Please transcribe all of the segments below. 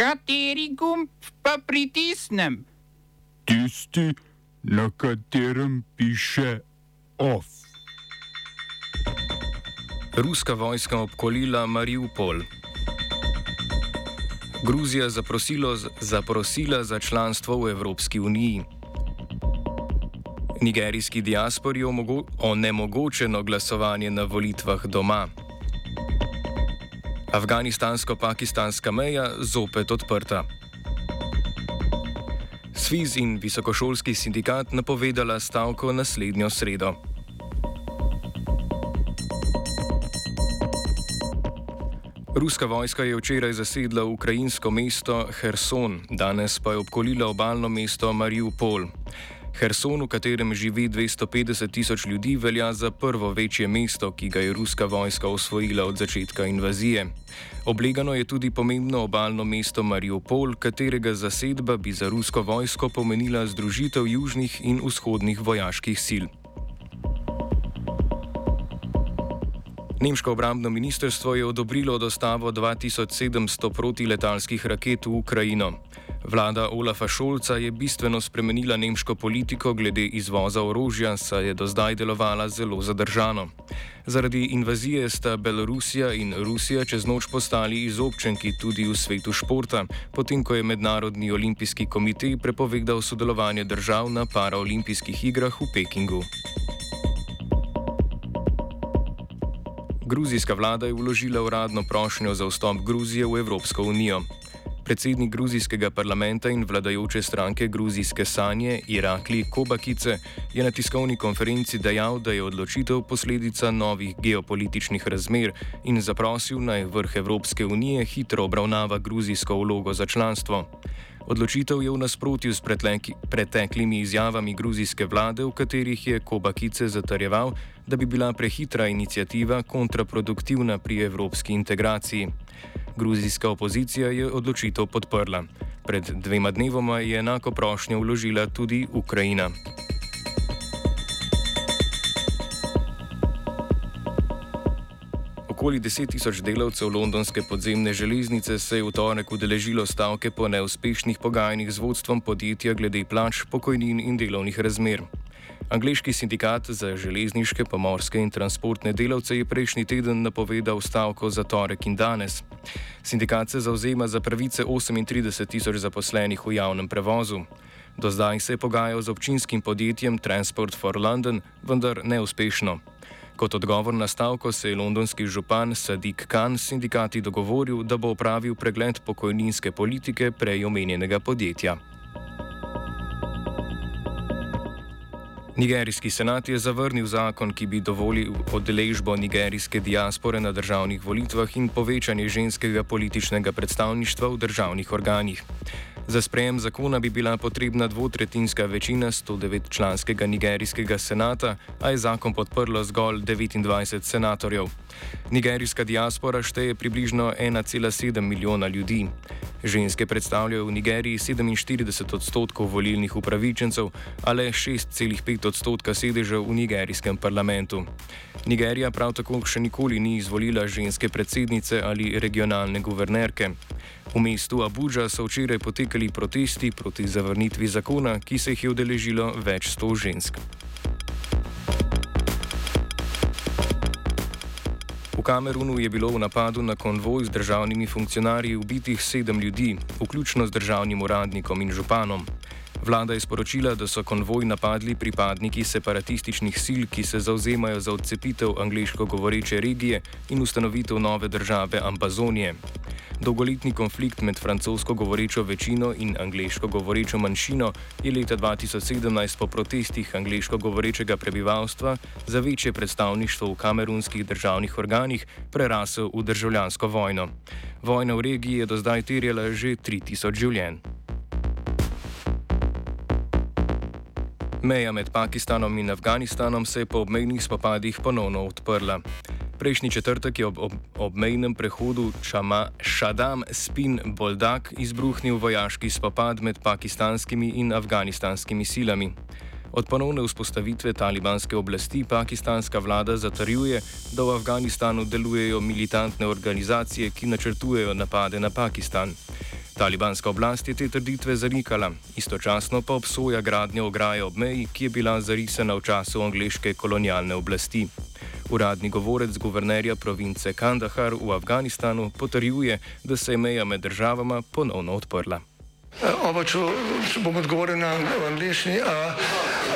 Kateri gumb pa pritisnem? Tisti, na katerem piše OF. Ruska vojska obkolila Mariupol. Gruzija zaprosilo, zaprosila za članstvo v Evropski uniji. Nigerijski diaspori onemogočeno glasovanje na volitvah doma. Afganistansko-pakistanska meja zopet odprta. Sviz in visokošolski sindikat napovedala stavko naslednjo sredo. Ruska vojska je včeraj zasedla ukrajinsko mesto Herson, danes pa je obkolila obalno mesto Mariupol. Herson, v katerem živi 250 tisoč ljudi, velja za prvo večje mesto, ki ga je ruska vojska osvojila od začetka invazije. Oblegano je tudi pomembno obalno mesto Mariupol, katerega zasedba bi za rusko vojsko pomenila združitev južnih in vzhodnih vojaških sil. Nemško obrambno ministrstvo je odobrilo dostavo 2700 protiletalskih raket v Ukrajino. Vlada Olafa Šolca je bistveno spremenila nemško politiko glede izvoza orožja, saj je do zdaj delovala zelo zadržano. Zaradi invazije sta Belorusija in Rusija čez noč postali izobčenki tudi v svetu športa, potem ko je Mednarodni olimpijski komitej prepovedal sodelovanje držav na paraolimpijskih igrah v Pekingu. Gruzijska vlada je vložila uradno prošnjo za vstop Gruzije v Evropsko unijo. Predsednik gruzijskega parlamenta in vladajoče stranke Gruzijske sanje Irakli Kobakice je na tiskovni konferenci dejal, da je odločitev posledica novih geopolitičnih razmer in zaprosil naj vrh Evropske unije hitro obravnava gruzijsko vlogo za članstvo. Odločitev je v nasprotju s preteklimi izjavami gruzijske vlade, v katerih je Kobakice zatarjeval, da bi bila prehitra inicijativa kontraproduktivna pri evropski integraciji. Gruzijska opozicija je odločitev podprla. Pred dvema dnevoma je enako prošnjo vložila tudi Ukrajina. Okoli 10 tisoč delavcev londonske podzemne železnice se je v torek udeležilo stavke po neuspešnih pogajanjih z vodstvom podjetja glede plač, pokojnin in delovnih razmer. Angliški sindikat za železniške, pomorske in transportne delavce je prejšnji teden napovedal stavko za torek in danes. Sindikat se zauzema za pravice 38 tisoč zaposlenih v javnem prevozu. Do zdaj se je pogajal z občinskim podjetjem Transport for London, vendar neuspešno. Kot odgovor na stavko se je londonski župan Sadiq Khan s sindikati dogovoril, da bo opravil pregled pokojninske politike prej omenjenega podjetja. Nigerijski senat je zavrnil zakon, ki bi dovolil odeležbo nigerijske diaspore na državnih volitvah in povečanje ženskega političnega predstavništva v državnih organih. Za sprejem zakona bi bila potrebna dvotretinska večina 109-članskega nigerijskega senata, a je zakon podprlo zgolj 29 senatorjev. Nigerijska diaspora šteje približno 1,7 milijona ljudi. Ženske predstavljajo v Nigeriji 47 odstotkov volilnih upravičencev, a le 6,5 odstotka sedežev v nigerijskem parlamentu. Nigerija prav tako še nikoli ni izvolila ženske predsednice ali regionalne guvernerke. V mestu Abuja so včeraj potekali protesti proti zavrnitvi zakona, ki se jih je udeležilo več sto žensk. Kamerunu je bilo v napadu na konvoj z državnimi funkcionarji ubitih sedem ljudi, vključno z državnim uradnikom in županom. Vlada je sporočila, da so konvoj napadli pripadniki separatističnih sil, ki se zauzemajo za odcepitev angliško govoreče regije in ustanovitev nove države Ambazonije. Dolgoletni konflikt med francosko govorečo večino in angliško govorečo manjšino je leta 2017 po protestih angliško govorečega prebivalstva za večje predstavništvo v kamerunskih državnih organih prerasel v državljansko vojno. Vojna v regiji je do zdaj terjala že 3000 življenj. Meja med Pakistanom in Afganistanom se je po obmejnih spopadih ponovno odprla. Prejšnji četrtek je ob, ob, ob mejnem prehodu Čama, Šadam Spin Boldak izbruhnil vojaški spopad med pakistanskimi in afganistanskimi silami. Od ponovne vzpostavitve talibanske oblasti pakistanska vlada zatrjuje, da v Afganistanu delujejo militantne organizacije, ki načrtujejo napade na Pakistan. Talibanska oblast je te trditve zanikala, istočasno pa obsoja gradnjo ograje ob meji, ki je bila zarisana v času angliške kolonialne oblasti. Uradni govorec guvernerja province Kandahar v Afganistanu potrjuje, da se je meja med državama ponovno odprla. Uh, Oba, če, če bom odgovoril na angliški.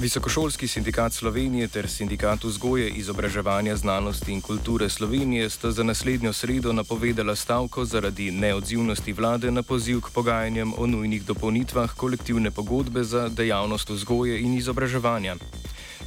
Visokošolski sindikat Slovenije ter sindikat vzgoje, izobraževanja, znanosti in kulture Slovenije sta za naslednjo sredo napovedala stavko zaradi neodzivnosti vlade na poziv k pogajanjem o nujnih dopolnitvah kolektivne pogodbe za dejavnost vzgoje in izobraževanja.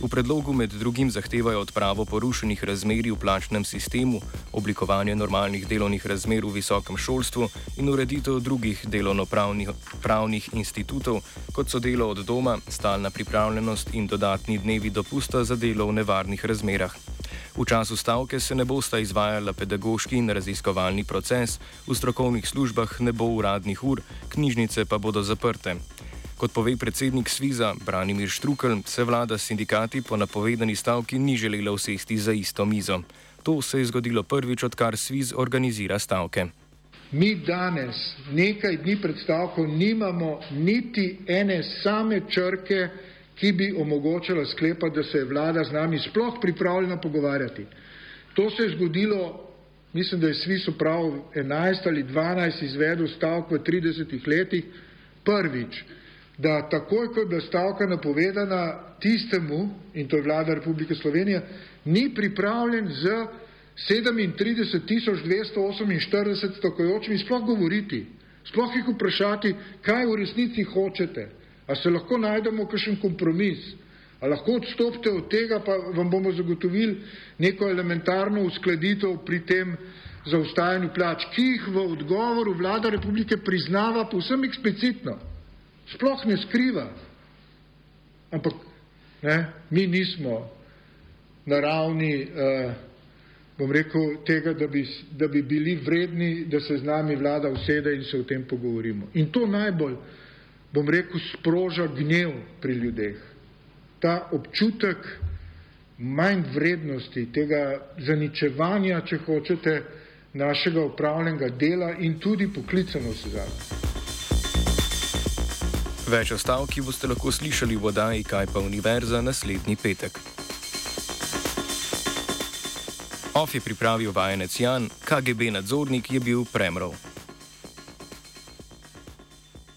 V predlogu med drugim zahtevajo odpravo porušenih razmerij v plačnem sistemu, oblikovanje normalnih delovnih razmer v visokem šolstvu in ureditev drugih delovno-pravnih pravnih institutov, kot so delo od doma, stalna pripravljenost in dodatni dnevi dopusta za delo v nevarnih razmerah. V času stavke se ne bosta izvajala pedagoški in raziskovalni proces, v strokovnih službah ne bo uradnih ur, knjižnice pa bodo zaprte. Kot pove predsednik Sviza Branimir Štrukelj, se vlada s sindikati po napovedani stavki ni želela usesti za isto mizo. To se je zgodilo prvič, odkar Sviz organizira stavke. Mi danes, nekaj dni pred stavko, nimamo niti ene same črke, ki bi omogočala sklepati, da se je vlada z nami sploh pripravljena pogovarjati. To se je zgodilo, mislim, da je Svis upravil 11 ali 12 izvedel stavk v 30 letih, prvič, da takoj, ko je bila stavka napovedana tistemu, in to je vlada Republike Slovenije, ni pripravljen z 37.248 stavkajočimi sploh govoriti, sploh jih vprašati, kaj v resnici hočete, a se lahko najdemo kakšen kompromis, a lahko odstopite od tega, pa vam bomo zagotovili neko elementarno uskladitev pri tem zaustajanju plač, ki jih v odgovoru vlada Republike priznava povsem eksplicitno, sploh ne skriva. Ampak ne, mi nismo na ravni, eh, bom rekel, tega, da bi, da bi bili vredni, da se z nami vlada usede in se o tem pogovorimo. In to najbolj, bom rekel, sproža gnev pri ljudeh. Ta občutek manj vrednosti, tega zaničevanja, če hočete, našega upravljenega dela in tudi poklicano vse zadnje. Več o stavki boste lahko slišali v oddaji Kaj pa univerza naslednji petek. OF je pripravil vajenec Jan, KGB nadzornik je bil Premrov.